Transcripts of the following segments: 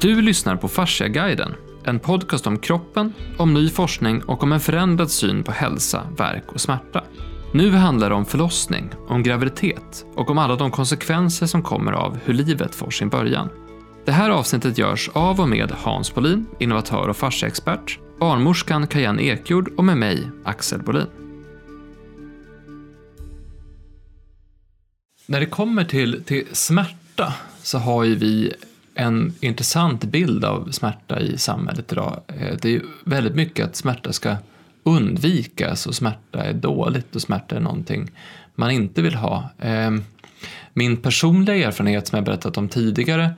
Du lyssnar på Fasciaguiden, en podcast om kroppen, om ny forskning och om en förändrad syn på hälsa, verk och smärta. Nu handlar det om förlossning, om graviditet och om alla de konsekvenser som kommer av hur livet får sin början. Det här avsnittet görs av och med Hans Bolin, innovatör och fasciaexpert, barnmorskan Kajan Ekjord och med mig, Axel Bolin. När det kommer till, till smärta så har ju vi en intressant bild av smärta i samhället idag. Eh, det är väldigt mycket att smärta ska undvikas och smärta är dåligt och smärta är någonting man inte vill ha. Eh, min personliga erfarenhet som jag berättat om tidigare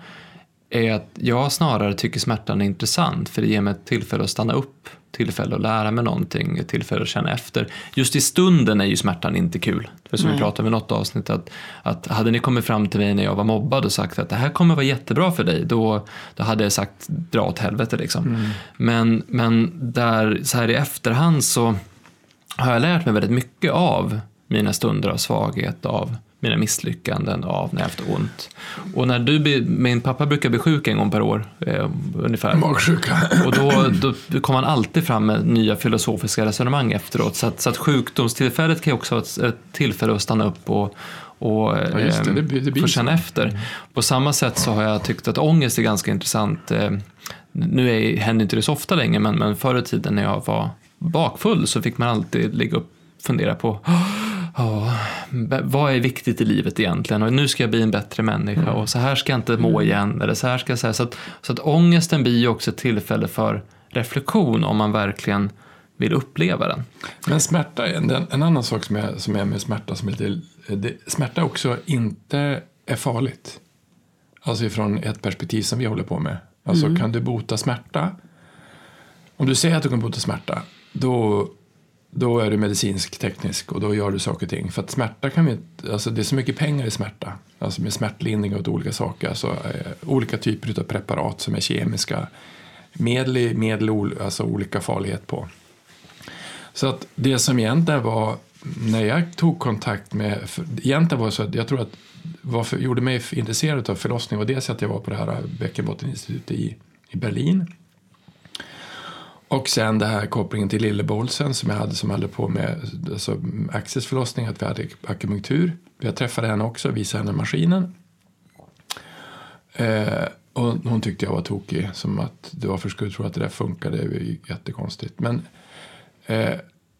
är att jag snarare tycker smärtan är intressant för det ger mig ett tillfälle att stanna upp, tillfälle att lära mig någonting, ett tillfälle att känna efter. Just i stunden är ju smärtan inte kul. För som Nej. vi pratade om i något avsnitt att, att hade ni kommit fram till mig när jag var mobbad och sagt att det här kommer vara jättebra för dig, då, då hade jag sagt dra åt helvete liksom. Mm. Men, men där så här i efterhand så har jag lärt mig väldigt mycket av mina stunder av svaghet, av mina misslyckanden av när jag haft ont. Och när du, min pappa brukar bli sjuk en gång per år eh, ungefär. Magsjuka. Och då, då kommer han alltid fram med nya filosofiska resonemang efteråt. Så att, så att sjukdomstillfället kan ju också vara ett, ett tillfälle att stanna upp och, och ja, det, eh, det, det, det få känna efter. Mm. På samma sätt så har jag tyckt att ångest är ganska intressant. Eh, nu är, händer inte det så ofta längre men, men förr i tiden när jag var bakfull så fick man alltid ligga upp och fundera på ja, vad är viktigt i livet egentligen och nu ska jag bli en bättre människa mm. och så här ska jag inte må mm. igen eller så här ska jag säga. Så att, så att ångesten blir ju också ett tillfälle för reflektion om man verkligen vill uppleva den. Men smärta, en, en annan sak som är, som är med smärta som är lite, det, smärta också inte är farligt. Alltså ifrån ett perspektiv som vi håller på med. Alltså mm. kan du bota smärta? Om du säger att du kan bota smärta, då då är du medicinsk teknisk och då gör du saker och ting. För att smärta kan vi alltså det är så mycket pengar i smärta. Alltså med smärtlindring och olika saker. Alltså, eh, olika typer av preparat som är kemiska. Medel, medel alltså olika farlighet på. Så att det som egentligen var när jag tog kontakt med, egentligen var det så att jag tror att vad för, gjorde mig intresserad av förlossning var dels att jag var på det här bäckenbotteninstitutet i, i Berlin och sen det här kopplingen till lillebolsen som jag hade som hade på med alltså, Axels förlossning, att vi hade akupunktur. Jag träffade henne också, visade henne maskinen. Eh, och hon tyckte jag var tokig, som att varför skulle tro att det där funkade, det är ju jättekonstigt. Men eh,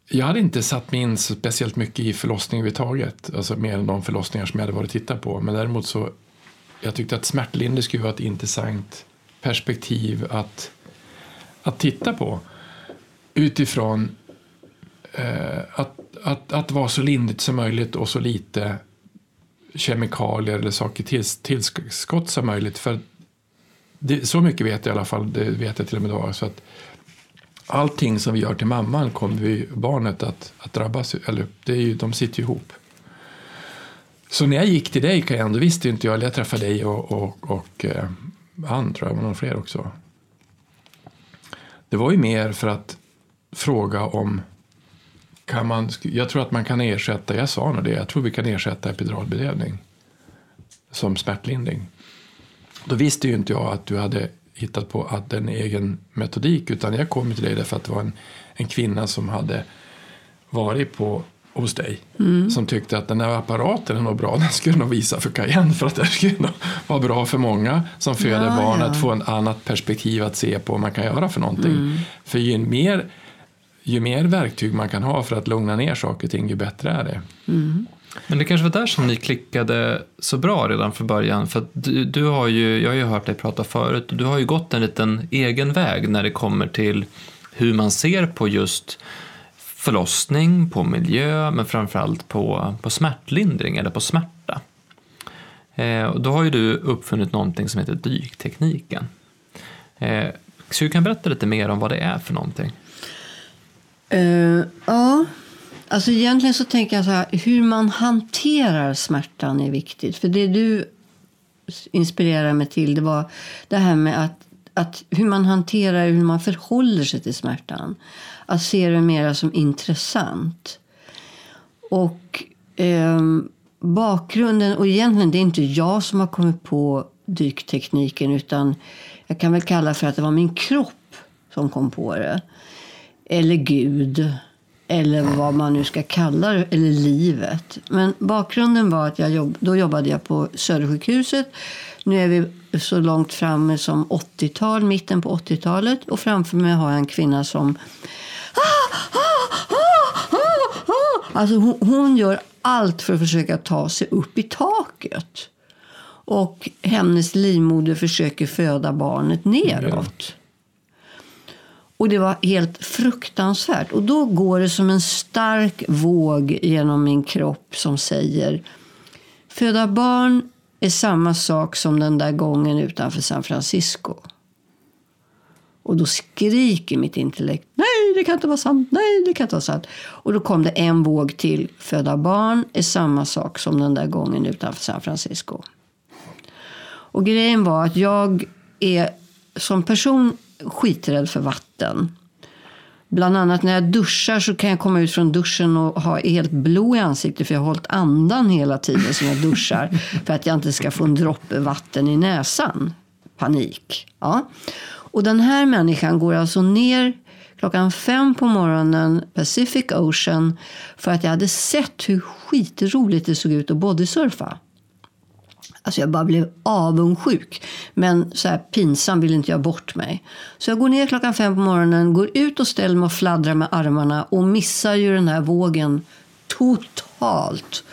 jag hade inte satt mig in så speciellt mycket i förlossning överhuvudtaget, alltså mer än de förlossningar som jag hade varit och tittat på. Men däremot så, jag tyckte att smärtlindring skulle vara ett intressant perspektiv att att titta på utifrån eh, att, att, att vara så lindrigt som möjligt och så lite kemikalier eller saker till, tillskott som möjligt. För det, så mycket vet jag i alla fall, det vet jag till och med idag. Så att allting som vi gör till mamman kommer vi, barnet att, att drabbas eller det är ju, de sitter ju ihop. Så när jag gick till dig, Kajan, då visste inte jag, eller jag träffade dig och, och, och eh, han tror jag, och någon fler också. Det var ju mer för att fråga om kan man, jag tror att man kan ersätta, jag sa nog det, jag tror vi kan ersätta epiduralbedövning som smärtlindring. Då visste ju inte jag att du hade hittat på att en egen metodik utan jag kom till dig därför att det var en, en kvinna som hade varit på hos dig mm. som tyckte att den här apparaten är nog bra, den skulle nog visa för Cayenne för att det skulle nog vara bra för många som föder ja, barn ja. att få ett annat perspektiv att se på vad man kan göra för någonting. Mm. För ju mer, ju mer verktyg man kan ha för att lugna ner saker och ting, ju bättre är det. Mm. Men det kanske var där som ni klickade så bra redan från början. För du, du, har ju, jag har ju hört dig prata förut, och du har ju gått en liten egen väg när det kommer till hur man ser på just förlossning, på miljö men framförallt på, på smärtlindring eller på smärta. Eh, och då har ju du uppfunnit någonting som heter dyktekniken. Eh, så du kan berätta lite mer om vad det är för någonting? Uh, ja, alltså egentligen så tänker jag så här, hur man hanterar smärtan är viktigt. För det du inspirerade mig till det var det här med att, att hur man hanterar, hur man förhåller sig till smärtan att se det mer som intressant. Och eh, bakgrunden, och egentligen det är inte jag som har kommit på dyktekniken utan jag kan väl kalla för att det var min kropp som kom på det. Eller Gud. Eller vad man nu ska kalla det. Eller livet. Men bakgrunden var att jag jobb, då jobbade jag på Södersjukhuset. Nu är vi så långt framme som 80-tal, mitten på 80-talet. Och framför mig har jag en kvinna som... Alltså hon, hon gör allt för att försöka ta sig upp i taket. Och hennes livmoder försöker föda barnet neråt. Och det var helt fruktansvärt. Och då går det som en stark våg genom min kropp som säger Föda barn är samma sak som den där gången utanför San Francisco. Och då skriker mitt intellekt Nej, det kan inte vara sant. Nej, det kan inte vara sant. Och då kom det en våg till. Föda barn är samma sak som den där gången utanför San Francisco. Och grejen var att jag är som person skiträdd för vatten. Bland annat när jag duschar så kan jag komma ut från duschen och ha helt blå i ansiktet för jag har hållit andan hela tiden som jag duschar för att jag inte ska få en droppe vatten i näsan. Panik. Ja. Och den här människan går alltså ner klockan fem på morgonen Pacific Ocean för att jag hade sett hur skitroligt det såg ut att bodysurfa. Alltså jag bara blev avundsjuk. Men så här pinsam vill inte jag bort mig. Så jag går ner klockan fem på morgonen, går ut och ställer mig och fladdrar med armarna och missar ju den här vågen totalt.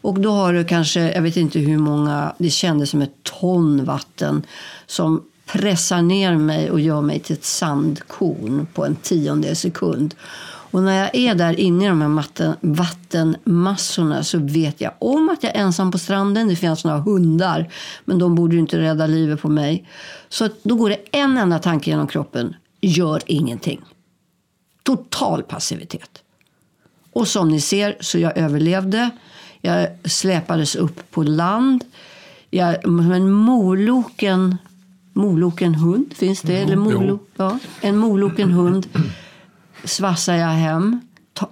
Och då har du kanske, jag vet inte hur många, det kändes som ett ton vatten som pressar ner mig och gör mig till ett sandkorn på en tiondel sekund. Och när jag är där inne i de här matten, vattenmassorna så vet jag om att jag är ensam på stranden. Det finns några hundar, men de borde ju inte rädda livet på mig. Så då går det en enda tanke genom kroppen. Gör ingenting. Total passivitet. Och som ni ser så jag överlevde. Jag släpades upp på land. Jag, men moloken, moloken hund, finns det? Eller molo, ja, en moloken hund svassade jag hem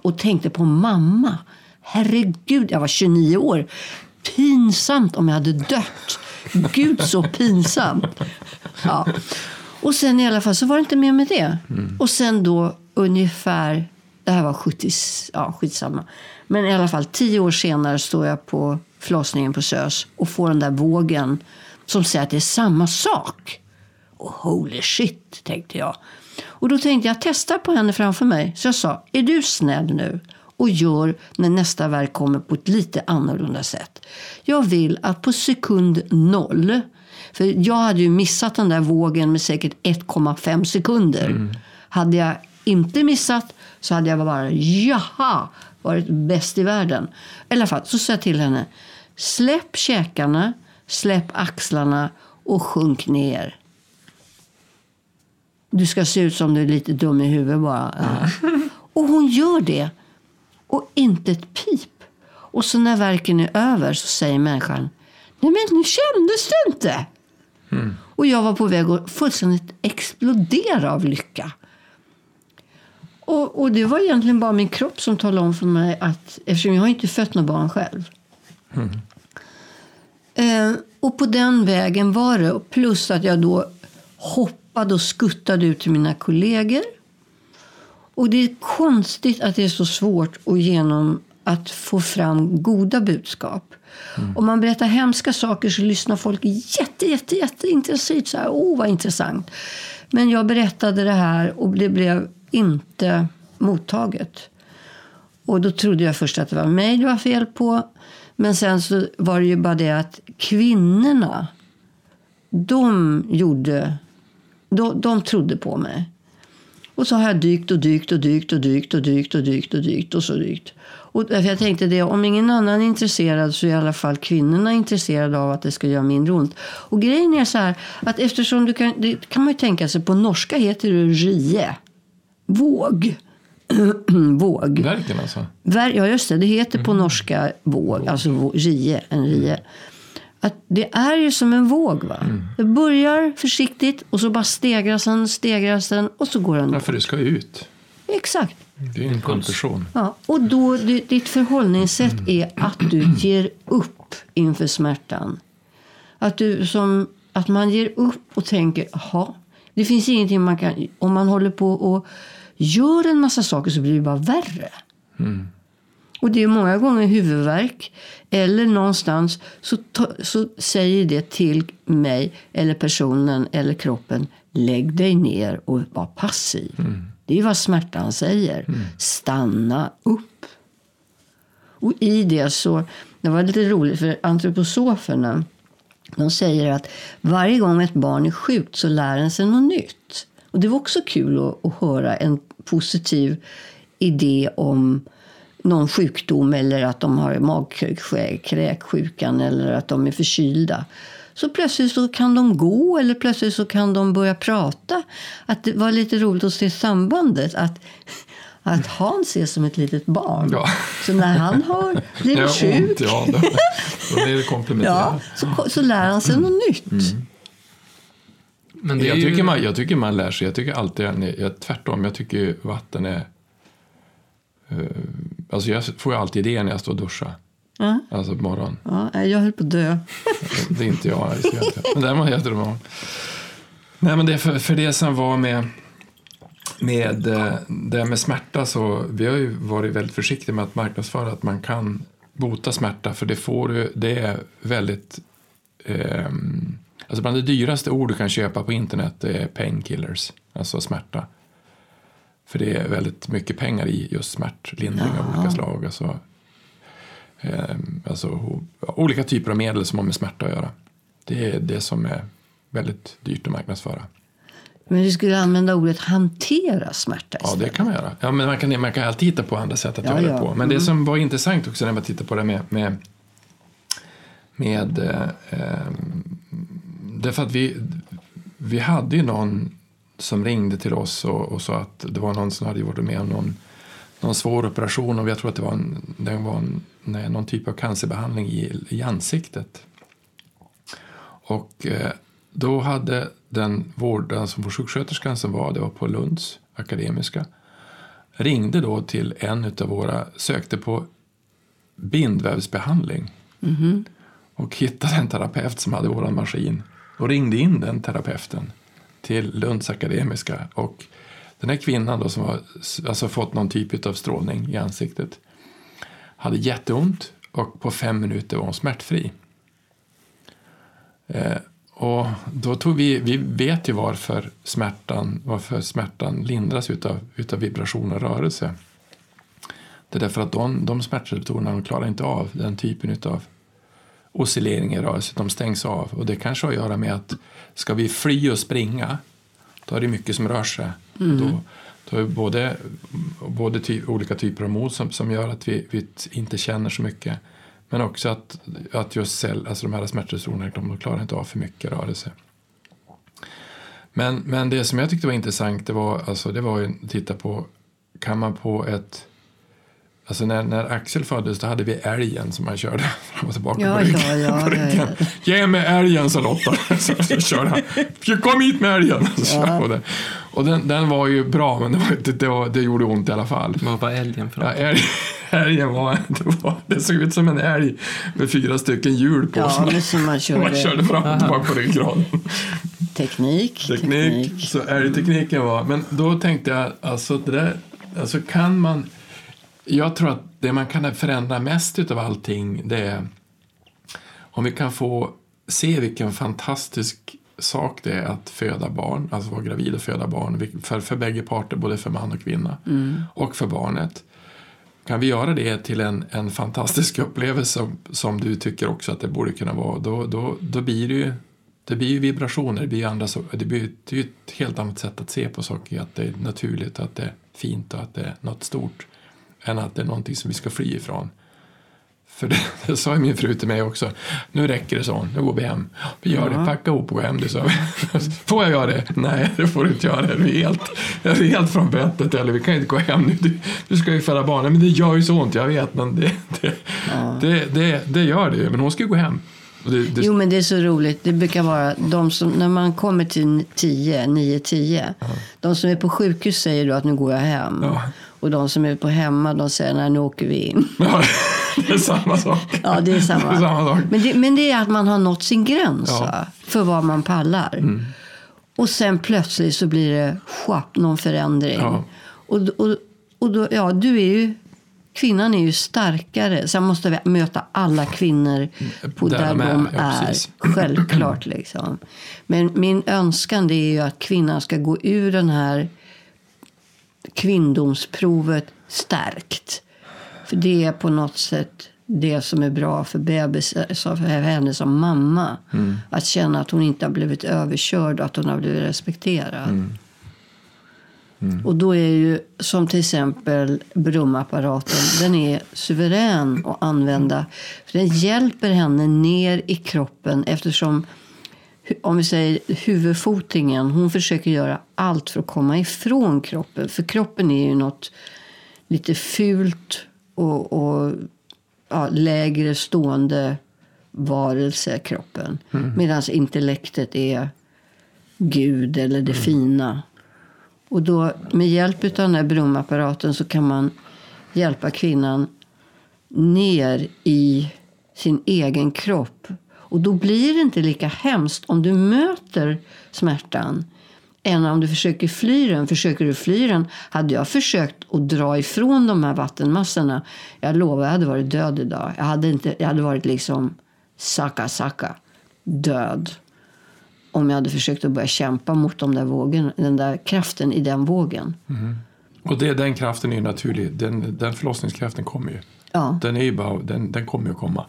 och tänkte på mamma. Herregud, jag var 29 år. Pinsamt om jag hade dött. Gud så pinsamt. Ja. Och sen i alla fall så var det inte mer med det. Mm. Och sen då ungefär, det här var 70, ja skitsamma. Men i alla fall tio år senare står jag på förlossningen på SÖS och får den där vågen som säger att det är samma sak. Och holy shit, tänkte jag. Och då tänkte jag testa på henne framför mig. Så jag sa, är du snäll nu? och gör när nästa verk kommer på ett lite annorlunda sätt. Jag vill att på sekund noll, för jag hade ju missat den där vågen med säkert 1,5 sekunder. Mm. Hade jag inte missat så hade jag bara jaha, varit bäst i världen. I alla fall så sa jag till henne, släpp käkarna, släpp axlarna och sjunk ner. Du ska se ut som du är lite dum i huvudet bara. Ja. Och hon gör det. Och inte ett pip. Och så när verken är över så säger människan Nej men nu kändes det inte. Mm. Och jag var på väg att fullständigt explodera av lycka. Och, och, det var egentligen bara min kropp som talade om för mig att eftersom jag har inte fött något barn själv. Mm. Eh, och på den vägen var det. Plus att jag då hoppade hoppade och skuttade ut till mina kollegor. Och det är konstigt att det är så svårt att, genom att få fram goda budskap. Mm. Om man berättar hemska saker så lyssnar folk jätte, jätte, jätteintensivt. Så här, oh, vad intressant. Men jag berättade det här och det blev inte mottaget. Och då trodde jag först att det var mig det var fel på. Men sen så var det ju bara det att kvinnorna, de gjorde de, de trodde på mig. Och så har jag dykt och dykt och dykt och dykt och dykt och dykt och dykt och så dykt. Och jag tänkte det, om ingen annan är intresserad så är i alla fall kvinnorna intresserade av att det ska göra mindre ont. Och grejen är så här, att eftersom du kan, det kan man ju tänka sig, på norska heter det rie. Våg. våg. Verken alltså? ja, just det. Det heter på mm. norska våg, alltså rie, en rie att det är ju som en våg. Va? Mm. Det börjar försiktigt och så bara stegras den, stegras den och så går den. Ja, för det ska ut. Exakt. Det är en kompression. Ja, och då, ditt förhållningssätt är att du ger upp inför smärtan. Att du som att man ger upp och tänker, jaha, det finns ingenting man kan... Om man håller på och gör en massa saker så blir det bara värre. Och det är många gånger huvudvärk. Eller någonstans så, så säger det till mig eller personen eller kroppen. Lägg dig ner och var passiv. Det är vad smärtan säger. Stanna upp. Och i det så, det var lite roligt för antroposoferna de säger att varje gång ett barn är sjukt så lär den sig något nytt. Och det var också kul att, att höra en positiv idé om någon sjukdom eller att de har magkräksjukan eller att de är förkylda. Så plötsligt så kan de gå eller plötsligt så kan de börja prata. Att det var lite roligt att se sambandet. Att, att Hans är som ett litet barn. Ja. Så när han har blivit sjuk ont, ja, då, då blir det ja, så, så lär han sig något nytt. Men det är Jag ju... tycker, man, jag tycker man lär sig. Jag tycker alltid, jag, tvärtom, jag tycker vatten är... eh, alltså jag får ju alltid det när jag står och duschar. Ja. Alltså på morgonen. Ja, jag höll på att dö. Det är inte jag. Men däremot heter det var. Nej, men det för, för det som var med, med eh, det med smärta så vi har ju varit väldigt försiktiga med att marknadsföra att man kan bota smärta för det får du, det är väldigt ehm, alltså bland det dyraste ord du kan köpa på internet är painkillers, alltså smärta. För det är väldigt mycket pengar i just smärtlindring av olika slag. Alltså, ehm, alltså olika typer av medel som har med smärta att göra. Det är det som är väldigt dyrt att marknadsföra. Men vi skulle använda ordet hantera smärta Ja, istället. det kan man göra. Ja, men man, kan, man kan alltid hitta på andra sätt att Ja, göra det ja. på. Men det som var intressant också när man tittar på det med, med, med eh, eh, därför att vi, vi hade ju någon som ringde till oss och, och sa att det var någon som hade varit med om någon, någon svår operation och jag tror att det var, en, det var en, nej, någon typ av cancerbehandling i, i ansiktet. Och eh, då hade den vårdaren som var sjuksköterskan som var, det var på Lunds akademiska, ringde då till en av våra, sökte på bindvävsbehandling. Och hittade en terapeut som hade våran maskin och ringde in den terapeuten till Lunds akademiska och den här kvinnan då som har alltså fått någon typ av strålning i ansiktet hade jätteont och på fem minuter var hon smärtfri. Eh, och då tog vi, vi vet ju varför smärtan, varför smärtan lindras utav, utav vibration och rörelse. Det är därför att de, de smärtreceptorerna de klarar inte av den typen utav oscillering i rörelse, de stängs av. Och det kanske har att göra med att ska vi fly och springa, då är det mycket som rör sig. Då, då är både, både ty, olika typer av mod som, som gör att vi, vi inte känner så mycket. Men också att, att just cell, alltså de här smärtreceptorerna, de, de klarar inte av för mycket rörelse. Men, men det som jag tyckte var intressant, det var, alltså, det var att titta på, kan man på ett Alltså när, när Axel föddes då hade vi älgen som man körde fram och tillbaka Ja, på ryggen. ja, ja, på ja, ryggen. Ge mig älgen, sa Lotta. Så, så körde han. Kom hit med älgen. Så körde han. Och den, den var ju bra, men det, var, det, det, var, det gjorde ont i alla fall. Vad var älgen för Ja, något? älg, älgen var, det, var, det såg ut som en älg med fyra stycken hjul på. Ja, som men som man som man körde. körde fram och tillbaka på ryggraden. Teknik, Teknik, teknik. så älgtekniken var. Men då tänkte jag, alltså det där, alltså kan man, jag tror att det man kan förändra mest utav allting det är om vi kan få se vilken fantastisk sak det är att föda barn, alltså vara gravid och föda barn, för, för bägge parter, både för man och kvinna, och för barnet. Kan vi göra det till en, en fantastisk upplevelse som, som du tycker också att det borde kunna vara, då, då, då blir det ju det blir ju vibrationer, det blir, andra, det blir ett helt annat sätt att se på saker, att det är naturligt, att det är fint och att det är något stort, än att det är någonting som vi ska fly ifrån. För det, det sa min fru till mig också, nu räcker det så, nu går vi hem. Vi gör det, packa ihop och gå hem, det sa vi. Får jag göra det? Nej, det får du inte göra, du är helt, jag är helt från bettet, eller vi kan inte gå hem nu, du, du ska ju föda barn. Men det gör ju så ont, jag vet, men det, det, det, det, det gör det ju, men hon ska ju gå hem. Det, Jo, men det är så roligt. Det brukar vara de som, när man kommer till 10, 9, 10. De som är på sjukhus säger då att nu går jag hem. Ja. Och de som är på hemma, de säger nej, nu åker vi in. Ja, det är samma sak. Ja, det är samma. Det är samma sak. Men, det, men det är att man har nått sin gräns Ja. va? för vad man pallar. Och sen plötsligt så blir det schapp, någon förändring. Ja. Och, och, och då, ja, du är ju, kvinnan är ju starkare. Sen måste vi möta alla kvinnor på Där där, de är, ja, är. Självklart liksom. Men min önskan är ju att kvinnan ska gå ur den här kvinndomsprovet stärkt. För det är på något sätt det som är bra för bebis, för henne som mamma. Att känna att hon inte har blivit överkörd och att hon har blivit respekterad. Och då är ju som till exempel brumapparaten, den är suverän att använda. För den hjälper henne ner i kroppen eftersom om vi säger huvudfotingen, hon försöker göra allt för att komma ifrån kroppen. För kroppen är ju något lite fult och, och ja, lägre stående varelse, kroppen. Medan intellektet är Gud eller det fina. Och då med hjälp av den här brumapparaten så kan man hjälpa kvinnan ner i sin egen kropp. Och då blir det inte lika hemskt om du möter smärtan än om du försöker fly den. Försöker du fly den, hade jag försökt att dra ifrån de här vattenmassorna, jag lovar, jag hade varit död idag. Jag hade, inte, jag hade varit liksom saka saka, död. Om jag hade försökt att börja kämpa mot de där vågen, den där kraften i den vågen. Och det, den kraften är ju naturlig. Den, den förlossningskraften kommer ju. Ja. Den, är ju bara, den, den kommer ju att komma.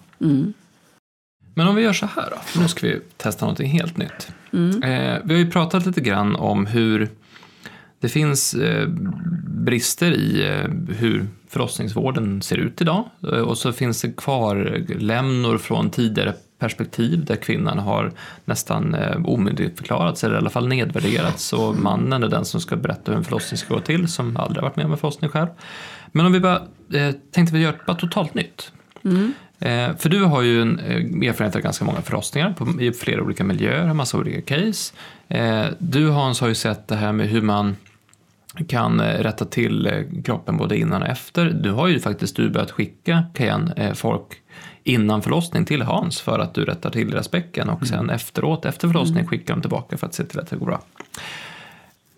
Men om vi gör så här då, för nu ska vi testa någonting helt nytt. Eh, vi har ju pratat lite grann om hur det finns eh, brister i eh, hur förlossningsvården ser ut idag. Eh, och så finns det kvar lämnor från tidigare perspektiv där kvinnan har nästan eh, omyndigförklarats eller i alla fall nedvärderats och mannen är den som ska berätta hur en förlossning ska gå till som aldrig har varit med om en förlossning själv. Men om vi bara eh, tänkte vi gör bara totalt nytt. Mm för du har ju en eh, erfarenhet av ganska många förlossningar på, i flera olika miljöer, en massa olika case. Eh, du Hans har ju sett det här med hur man kan eh, rätta till eh, kroppen både innan och efter. Du har ju faktiskt du börjat skicka eh, folk innan förlossning till Hans för att du rättar till deras bäcken och sen efteråt, efter förlossning, skickar dem tillbaka för att se till att det går bra.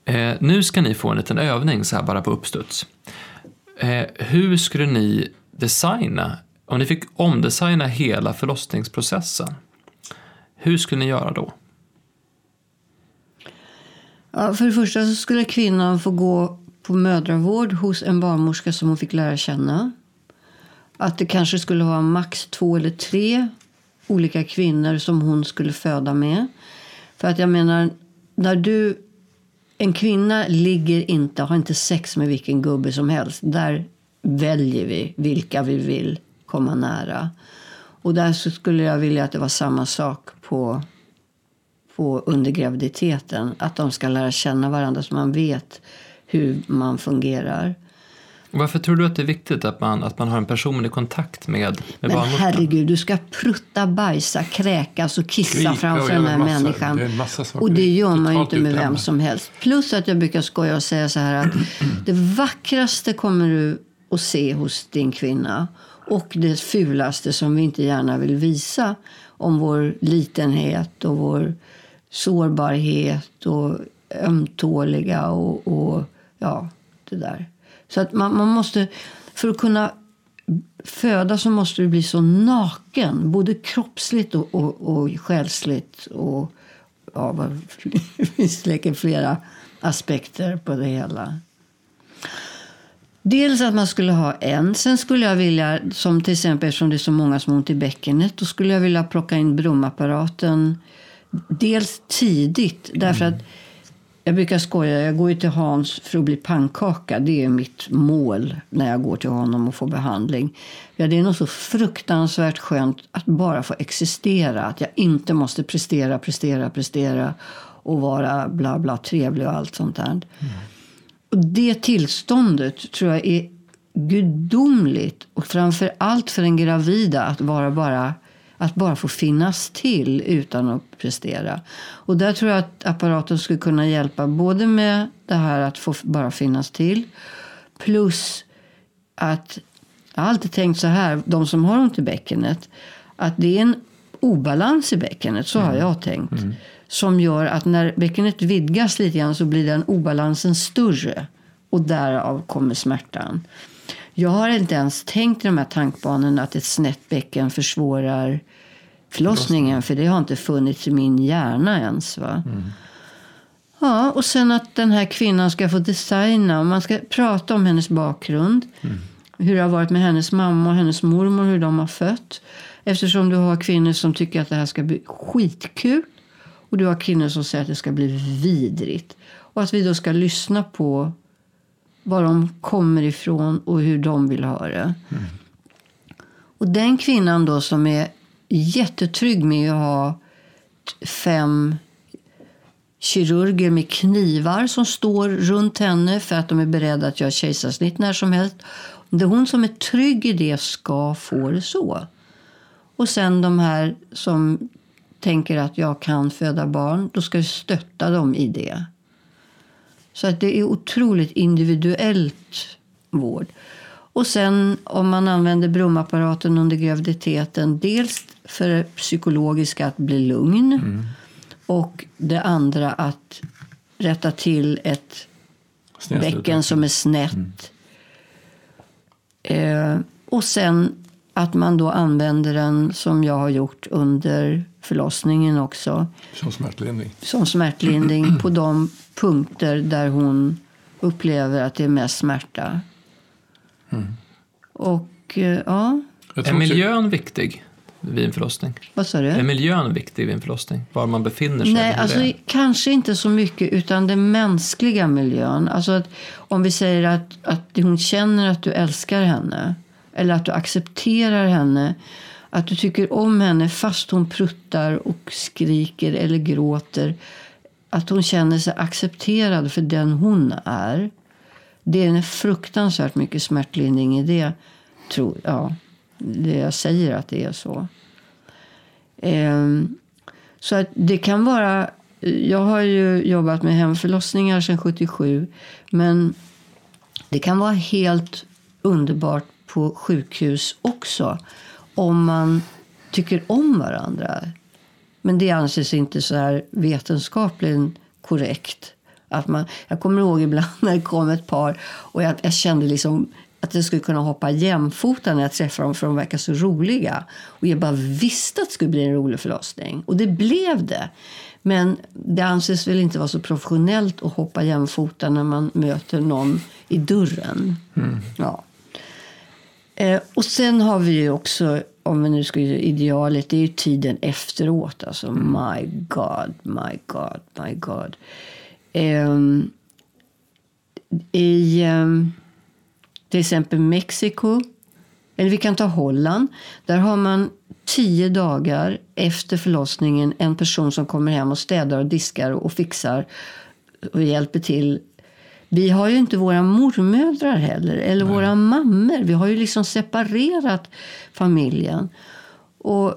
Eh, nu ska ni få en liten övning så här bara på uppstuds. Eh, hur skulle ni designa, om ni fick omdesigna hela förlossningsprocessen, hur skulle ni göra då? Ja, för det första så skulle kvinnan få gå på mödravård hos en barnmorska som hon fick lära känna. Att det kanske skulle vara max två eller tre olika kvinnor som hon skulle föda med. För att jag menar, när du... En kvinna ligger inte, har inte sex med vilken gubbe som helst. Där väljer vi vilka vi vill komma nära. Och där så skulle jag vilja att det var samma sak på på under graviditeten. Att de ska lära känna varandra så man vet hur man fungerar. Varför tror du att det är viktigt att man, att man har en personlig kontakt med, med Men herregud, du ska prutta, bajsa, kräkas och kissa Skrika framför den här massa- människan. det och det gör man ju inte med vem som helst. Plus att jag brukar skoja och säga så här att det vackraste kommer du att se hos din kvinna och det fulaste som vi inte gärna vill visa om vår litenhet och vår sårbarhet och ömtåliga och, och ja, det där. Så att man, man måste, för att kunna föda så måste du bli så naken, både kroppsligt och, och, och själsligt. Och, ja, det finns säkert flera aspekter på det hela. Dels att man skulle ha en. Sen skulle jag vilja, som till exempel eftersom det är så många som har ont i bäckenet, då skulle jag vilja plocka in brumapparaten dels tidigt. Därför att jag brukar skoja, jag går ju till Hans för att bli pannkaka. Det är mitt mål när jag går till honom och får behandling. Ja, det är nog så fruktansvärt skönt att bara få existera. Att jag inte måste prestera, prestera, prestera och vara bla bla trevlig och allt sånt där. Mm. Och det tillståndet tror jag är gudomligt. Och framför allt för en gravida att vara bara att bara få finnas till utan att prestera. Och där tror jag att apparaten skulle kunna hjälpa både med det här att få bara finnas till plus att, Jag har alltid tänkt så här, de som har ont i bäckenet, att det är en obalans i bäckenet, så har jag tänkt. Som gör att när bäckenet vidgas lite grann så blir den obalansen större. Och därav kommer smärtan. Jag har inte ens tänkt i de här tankbanorna att ett snett bäcken försvårar förlossningen. För det har inte funnits i min hjärna ens. Va? Ja, och sen att den här kvinnan ska få designa. Man ska prata om hennes bakgrund. Hur det har varit med hennes mamma och hennes mormor. Hur de har fött. Eftersom du har kvinnor som tycker att det här ska bli skitkul. Och du har kvinnor som säger att det ska bli vidrigt. Och att vi då ska lyssna på var de kommer ifrån och hur de vill ha det. Och den kvinnan då som är jättetrygg med att ha fem kirurger med knivar som står runt henne för att de är beredda att göra kejsarsnitt när som helst. Det är hon som är trygg i det ska få det så. Och sen de här som tänker att jag kan föda barn, då ska vi stötta dem i det. Så att det är otroligt individuellt vård. Och sen om man använder brumapparaten under graviditeten, dels för det psykologiska att bli lugn och det andra att rätta till ett bäcken som är snett. Eh, och sen att man då använder den som jag har gjort under förlossningen också Som smärtlindring. som smärtlindring på de punkter där hon upplever att det är mest smärta. Och eh, ja, Är miljön viktig vid en förlossning? vad sa Är du? miljön viktig vid en förlossning? Var man befinner sig? Nej, alltså det är? kanske inte så mycket utan den mänskliga miljön. Alltså att om vi säger att, att hon känner att du älskar henne eller att du accepterar henne. Att du tycker om henne fast hon pruttar och skriker eller gråter. Att hon känner sig accepterad för den hon är. Det är en fruktansvärt mycket smärtlindring i det. Tror, ja, det jag säger att det är så. Ehm, så att det kan vara... Jag har ju jobbat med hemförlossningar sedan 77. Men det kan vara helt underbart på sjukhus också. Om man tycker om varandra. Men det anses inte så här vetenskapligt korrekt. Att man, jag kommer ihåg ibland när det kom ett par och jag, jag kände liksom att jag skulle kunna hoppa jämfota när jag träffade dem för de verkar så roliga. Och jag bara visste att det skulle bli en rolig förlossning. Och det blev det. Men det anses väl inte vara så professionellt att hoppa jämfota när man möter någon i dörren. Ja. Eh, och sen har vi ju också, om vi nu ska idealet, det är ju tiden efteråt. Alltså my God, my God, my God. Ehm, I ehm, till exempel Mexiko, eller vi kan ta Holland. Där har man tio dagar efter förlossningen en person som kommer hem och städar och diskar och fixar och hjälper till vi har ju inte våra mormödrar heller, eller våra mammor. Vi har ju liksom separerat familjen. Och,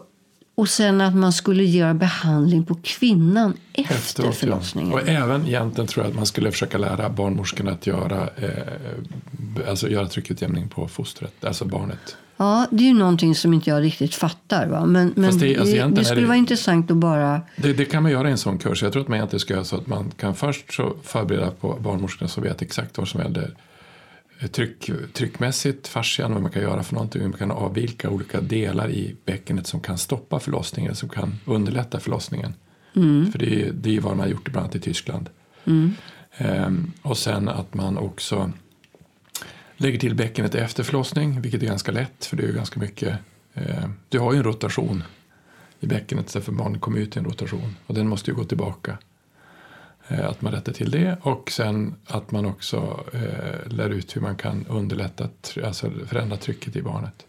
och sen att man skulle göra behandling på kvinnan efter Efteråt, ja. förlossningen. Och även egentligen tror jag att man skulle försöka lära barnmorskorna att göra, eh, alltså göra tryckutjämning på fostret, alltså barnet. Ja, det är ju någonting som inte jag riktigt fattar. Va? Men, men det- det, alltså det är skulle det- vara intressant att bara... Det, det kan man göra i en sån kurs. Jag tror att man egentligen ska göra så att man kan först så förbereda på barnmorskorna som vet exakt vad som händer tryck, tryckmässigt, fascian, vad man kan göra för någonting. Man kan avvilka olika delar i bäckenet som kan stoppa förlossningen, som kan underlätta förlossningen. För det är, det är vad man har gjort bland annat i Tyskland. Ehm, och sen att man också lägger till bäckenet efter förlossning, vilket är ganska lätt för det är ju ganska mycket. Eh, du har ju en rotation i bäckenet så för barnet kommer ut i en rotation och den måste ju gå tillbaka. Eh, att man rättar till det och sen att man också eh, lär ut hur man kan underlätta, alltså förändra trycket i barnet.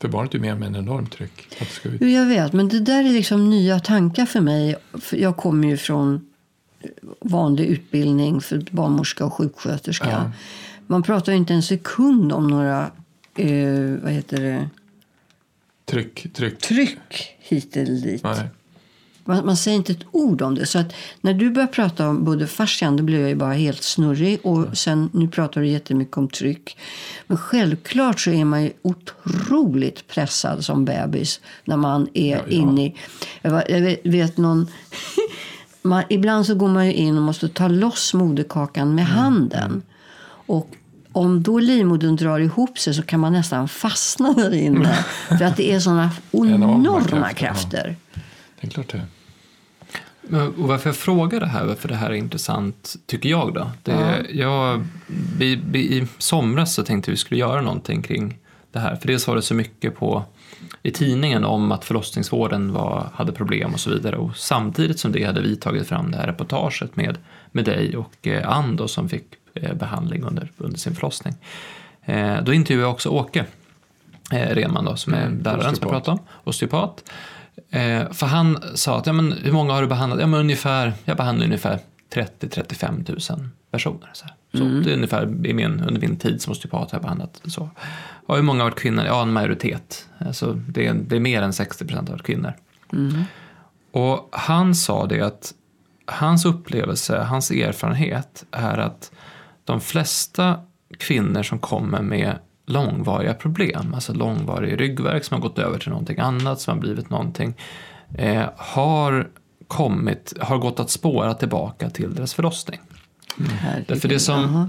För barnet är ju med med en enormt tryck. Att ska ut. Jag vet, men det där är liksom nya tankar för mig. Jag kommer ju från vanlig utbildning för barnmorska och sjuksköterska. Ja. Man pratar ju inte en sekund om några eh, vad heter det? Tryck, tryck. tryck hit eller dit. Nej. Man, man, säger inte ett ord om det. Så att när du börjar prata om både fascian, då blir jag ju bara helt snurrig. Och sen, nu pratar du jättemycket om tryck. Men självklart så är man ju otroligt pressad som bebis när man är ja, ja. inne i... Jag, jag vet någon... man, ibland så går man ju in och måste ta loss moderkakan med mm. handen. Och om då livmodern drar ihop sig så kan man nästan fastna där inne. för att det är såna enorma krafter. krafter. Ja. Det är klart det. Och varför jag frågar det här, varför det här är intressant, tycker jag då. Det, ja. jag, vi, vi, I somras så tänkte vi skulle göra någonting kring det här. För dels var det så mycket på, i tidningen om att förlossningsvården var, hade problem och så vidare. Och samtidigt som det hade vi tagit fram det här reportaget med, med dig och eh, Ann då, som fick eh, behandling under, under sin förlossning. Eh, då intervjuade jag också Åke eh, Renman då, som är mm, läraren som jag pratade om, osteopat. Eh, för han sa att, ja, men, hur många har du behandlat? Ja, men ungefär, jag behandlar ungefär 30-35 000 personer. Så, så mm. det är ungefär i min, under min tid som osteopat har jag behandlat så. Och hur många har varit kvinnor? Ja, en majoritet. Alltså, det, är, det är mer än 60 procent har varit kvinnor. Mm. Och han sa det att hans upplevelse, hans erfarenhet är att de flesta kvinnor som kommer med långvariga problem, alltså långvarig ryggvärk som har gått över till någonting annat, som har blivit någonting, eh, har kommit, har gått att spåra tillbaka till deras förlossning. Mm. Därför det som,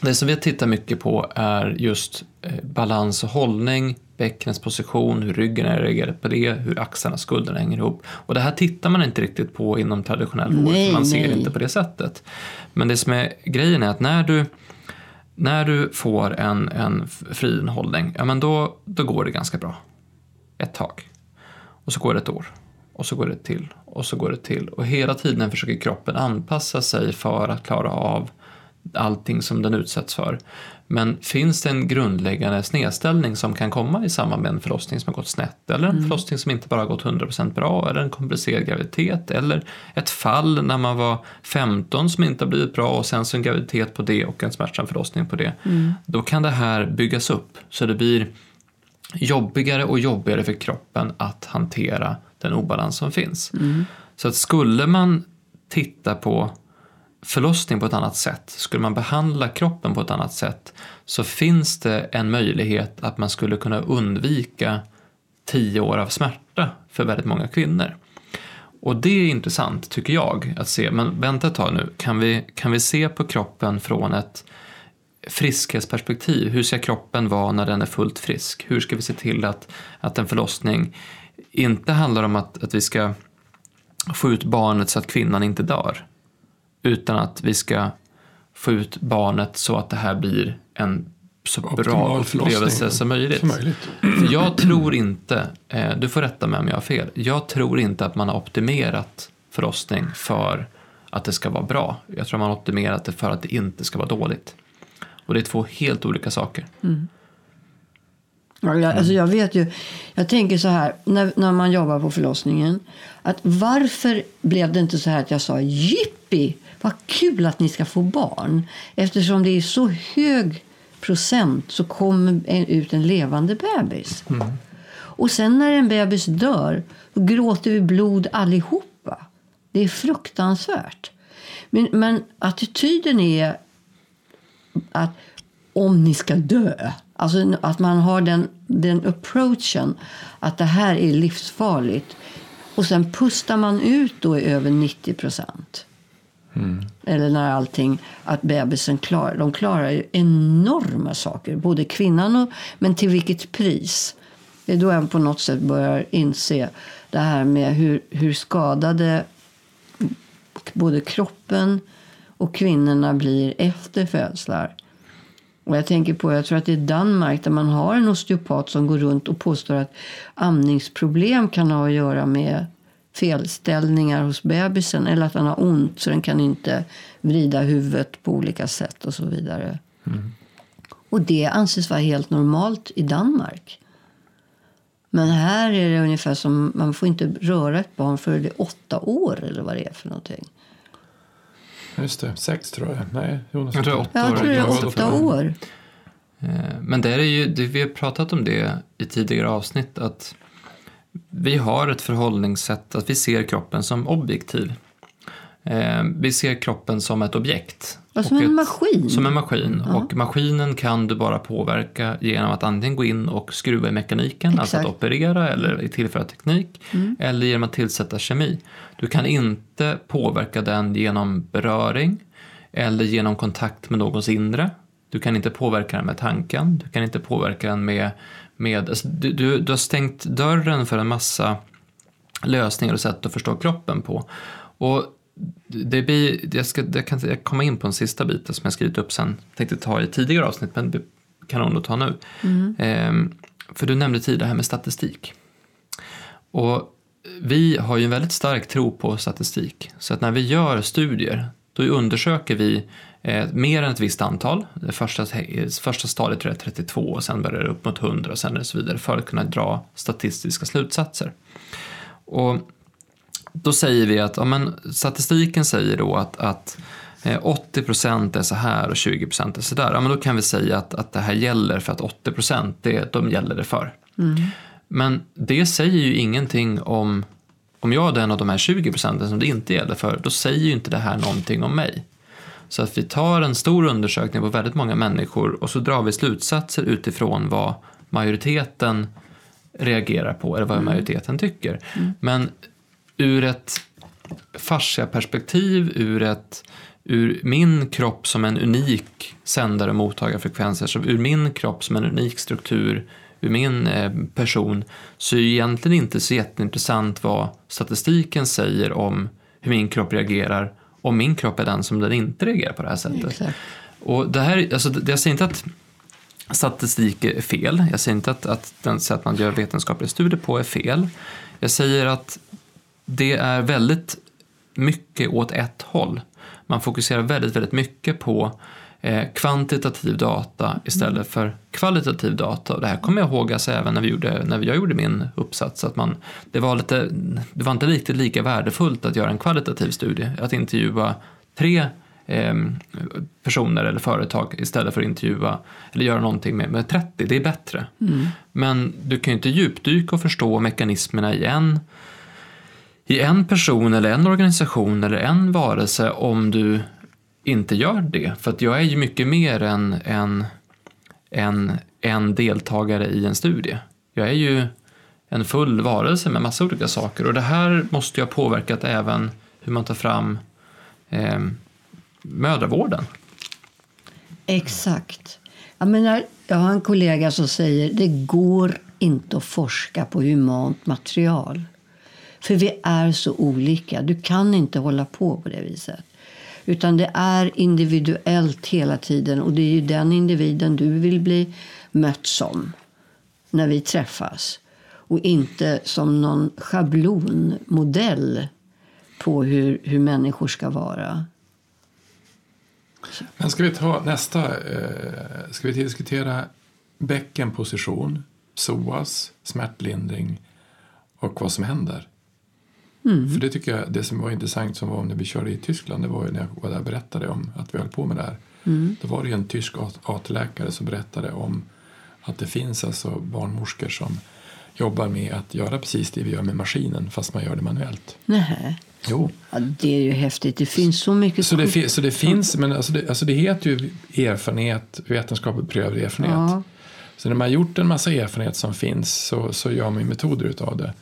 det som vi tittar mycket på är just eh, balans och hållning, bäckenets position, hur ryggen är reagerat på det, hur axlarna och skulderna hänger ihop. Och det här tittar man inte riktigt på inom traditionell vård, man ser nej. inte på det sättet. Men det som är grejen är att när du när du får en, en friinhållning, ja men då, då går det ganska bra. Ett tag. Och så går det ett år. Och så går det till. Och så går det till. Och hela tiden försöker kroppen anpassa sig för att klara av allting som den utsätts för. Men finns det en grundläggande snedställning som kan komma i samband med en förlossning som har gått snett eller en mm. förlossning som inte bara gått 100% bra eller en komplicerad graviditet eller ett fall när man var 15 som inte har blivit bra och sen så en graviditet på det och en smärtsam förlossning på det. Mm. Då kan det här byggas upp så det blir jobbigare och jobbigare för kroppen att hantera den obalans som finns. Mm. Så att skulle man titta på förlossning på ett annat sätt, skulle man behandla kroppen på ett annat sätt så finns det en möjlighet att man skulle kunna undvika tio år av smärta för väldigt många kvinnor. Och det är intressant, tycker jag, att se. Men vänta ett tag nu, kan vi, kan vi se på kroppen från ett friskhetsperspektiv? Hur ska kroppen vara när den är fullt frisk? Hur ska vi se till att, att en förlossning inte handlar om att, att vi ska få ut barnet så att kvinnan inte dör? Utan att vi ska få ut barnet så att det här blir en så bra upplevelse som möjligt. Som möjligt. För jag tror inte, eh, du får rätta mig om jag har fel, jag tror inte att man har optimerat förlossning för att det ska vara bra. Jag tror man har optimerat det för att det inte ska vara dåligt. Och det är två helt olika saker. Mm. Ja, jag, alltså jag vet ju, jag tänker så här, när, när man jobbar på förlossningen, att varför blev det inte så här att jag sa jippi, vad kul att ni ska få barn. Eftersom det är så hög procent så kommer en, ut en levande bebis. Mm. Och sen när en bebis dör, då gråter vi blod allihopa. Det är fruktansvärt. Men, men attityden är att om ni ska dö. Alltså att man har den, den approachen att det här är livsfarligt. Och sen pustar man ut då i över 90 procent. Mm. Eller när allting, att bebisen klarar, de klarar ju enorma saker. Både kvinnan och, men till vilket pris? Det är då jag på något sätt börjar inse det här med hur, hur skadade både kroppen och kvinnorna blir efter födslar. Och jag tänker på, jag tror att det är Danmark där man har en osteopat som går runt och påstår att amningsproblem kan ha att göra med felställningar hos bebisen eller att han har ont så den kan inte vrida huvudet på olika sätt och så vidare. Mm. Och det anses vara helt normalt i Danmark. Men här är det ungefär som man får inte röra ett barn för det är åtta år eller vad det är för någonting. Just det, sex tror jag. Nej, Jonas. Jag tror åtta jag tror det är åtta år. Eh, men det är ju, vi har pratat om det i tidigare avsnitt att vi har ett förhållningssätt att vi ser kroppen som objektiv. Eh, vi ser kroppen som ett objekt. Ja, som en ett, maskin. Som en maskin. Ja. Och maskinen kan du bara påverka genom att antingen gå in och skruva i mekaniken, alltså att Exakt. operera eller tillföra teknik, eller genom att tillsätta kemi. Du kan inte påverka den genom beröring eller genom kontakt med någons inre. Du kan inte påverka den med tanken, du kan inte påverka den med... med alltså, du, du, du har stängt dörren för en massa lösningar och sätt att förstå kroppen på. Och det blir, jag, ska, jag kan inte komma in på en sista bit som jag skrivit upp sen. tänkte ta i tidigare avsnitt, men det kan hon nog ta nu. Ehm, för du nämnde tidigare det här med statistik. Och vi har ju en väldigt stark tro på statistik. Så att när vi gör studier, då undersöker vi eh, mer än ett visst antal. Det första, första stadiet tror jag är 32 och sen börjar det upp mot 100 och sen det så vidare för att kunna dra statistiska slutsatser. Och då säger vi att ja, men statistiken säger då att, att eh, 80% är så här och 20% är så där. Ja, men då kan vi säga att, att det här gäller för att 80% det, de gäller det för. Men det säger ju ingenting om om jag är den av de här 20 procenten som det inte gäller för, då säger ju inte det här någonting om mig. Så att vi tar en stor undersökning på väldigt många människor och så drar vi slutsatser utifrån vad majoriteten reagerar på eller vad majoriteten tycker. Men ur ett fasciaperspektiv, ur, ett, ur min kropp som en unik sändare och mottagarfrekvenser, så ur min kropp som en unik struktur, ur min eh, person, så är det egentligen inte så jätteintressant vad statistiken säger om hur min kropp reagerar om min kropp är den som den inte reagerar på det här sättet. Exakt. Och det här, alltså, det- jag säger inte att statistik är fel. Jag säger inte att, att den sätt man gör vetenskapliga studier på är fel. Jag säger att det är väldigt mycket åt ett håll. Man fokuserar väldigt, väldigt mycket på eh, kvantitativ data istället för kvalitativ data. Och det här kommer jag ihåg alltså även när, vi gjorde, när jag gjorde min uppsats. Att man, det, var lite, det var inte riktigt lika värdefullt att göra en kvalitativ studie. Att intervjua tre eh, personer eller företag istället för att intervjua eller göra någonting med, med 30. Det är bättre. Men du kan ju inte djupdyka och förstå mekanismerna i en i en person eller en organisation eller en varelse om du inte gör det. För att jag är ju mycket mer än en, en, en deltagare i en studie. Jag är ju en full varelse med massa olika saker och det här måste ju ha påverkat även hur man tar fram eh, mödravården. Exakt. Jag, menar, jag har en kollega som säger det går inte att forska på humant material. För vi är så olika. Du kan inte hålla på på det viset. Utan det är individuellt hela tiden. Och det är ju den individen du vill bli mött som när vi träffas. Och inte som någon schablonmodell på hur, hur människor ska vara. Men ska vi ta nästa, eh, ska vi diskutera bäckenposition, psoas, smärtlindring och vad som händer? För det tycker jag, det som var intressant som var när vi körde i Tyskland, det var ju när jag var där och berättade om att vi höll på med det här. Då var det ju en tysk AT-läkare som berättade om att det finns alltså barnmorskor som jobbar med att göra precis det vi gör med maskinen fast man gör det manuellt. Nej. Jo. Ja, det är ju häftigt. Det finns så mycket Så det, fi- så det finns, men alltså det, alltså det heter ju erfarenhet, vetenskapligt prövad erfarenhet. Ja. Så när man har gjort en massa erfarenhet som finns så, så gör man ju metoder utav det.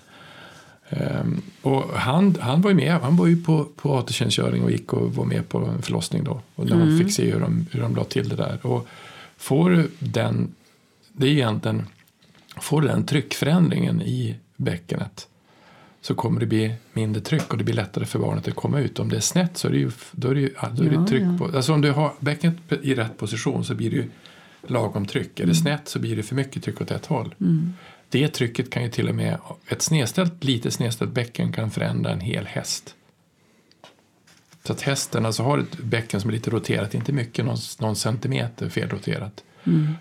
Ehm, och han, han var ju med, han var ju på, på AT-tjänstgöring och gick och var med på en förlossning då. Och när man fick se hur de, hur de la till det där. Och får den, det är egentligen, får den tryckförändringen i bäckenet så kommer det bli mindre tryck och det blir lättare för barnet att komma ut. Om det är snett så är det ju, då är det, ju, då är det Ja, tryck ja. på, alltså om du har bäckenet i rätt position så blir det ju lagom tryck. Är Mm. det snett så blir det för mycket tryck åt ett håll. Det trycket kan ju till och med, ett snedställt, lite snedställt bäcken kan förändra en hel häst. Så att hästen alltså har ett bäcken som är lite roterat, inte mycket, någon, någon centimeter felroterat.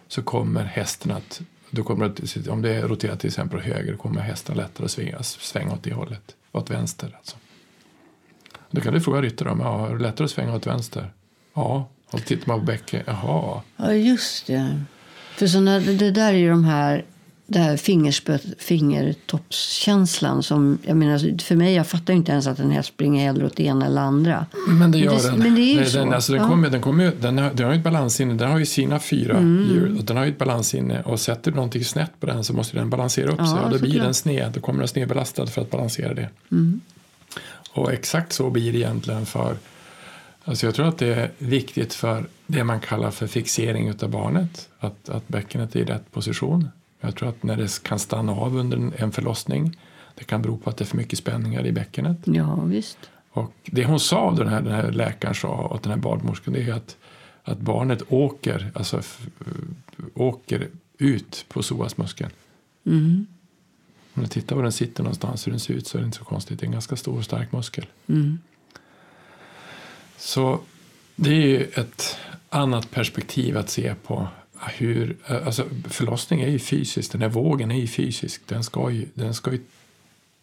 Så kommer hästen att, då kommer det, om det är roterat till exempel åt höger, kommer hästen lättare att svänga, svänga åt det hållet. Åt vänster alltså. Då kan du fråga ryttaren om, ja, är det lättare att svänga åt vänster? Ja. Och tittar man på bäcken, jaha. Ja, just det. För såna, det där är ju de här det här fingertoppskänslan som, jag menar, för mig, jag fattar inte ens att en häst springer hellre åt det ena eller andra. Men det gör det- den. men det är ju den, så. Den, alltså den, Ja. kommer, den, kommer, den, har, den har ju ett balansinne. Den har ju sina fyra Mm. djur. Och den har ju ett balansinne. Och sätter du någonting snett på den så måste den balansera upp Ja, sig. Och då blir den sned. Då kommer den snedbelastad för att balansera det. Mm. Och exakt så blir det egentligen för... Alltså jag tror att det är viktigt för det man kallar för fixering av barnet. Att, att bäckenet är i rätt position. Jag tror att när det kan stanna av under en- förlossning. Det kan bero på att det är för mycket spänningar i bäckenet. Ja, visst. Och det hon sa, den här, den här läkaren sa åt den här badmorskan, det är att, att barnet åker, alltså, åker ut på psoasmuskeln. Mm. Om du tittar var den sitter någonstans, hur den ser ut, så är det inte så konstigt. Det är en ganska stor och stark muskel. Mm. Så det är ju ett annat perspektiv att se på hur, alltså förlossning är ju fysiskt, den här vågen är ju fysisk. Den ska ju, den ska ju,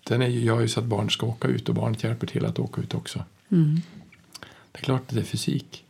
den är ju, gör ju så att barnet ska åka ut och barnet hjälper till att åka ut också. Mm. Det är klart att det är fysik.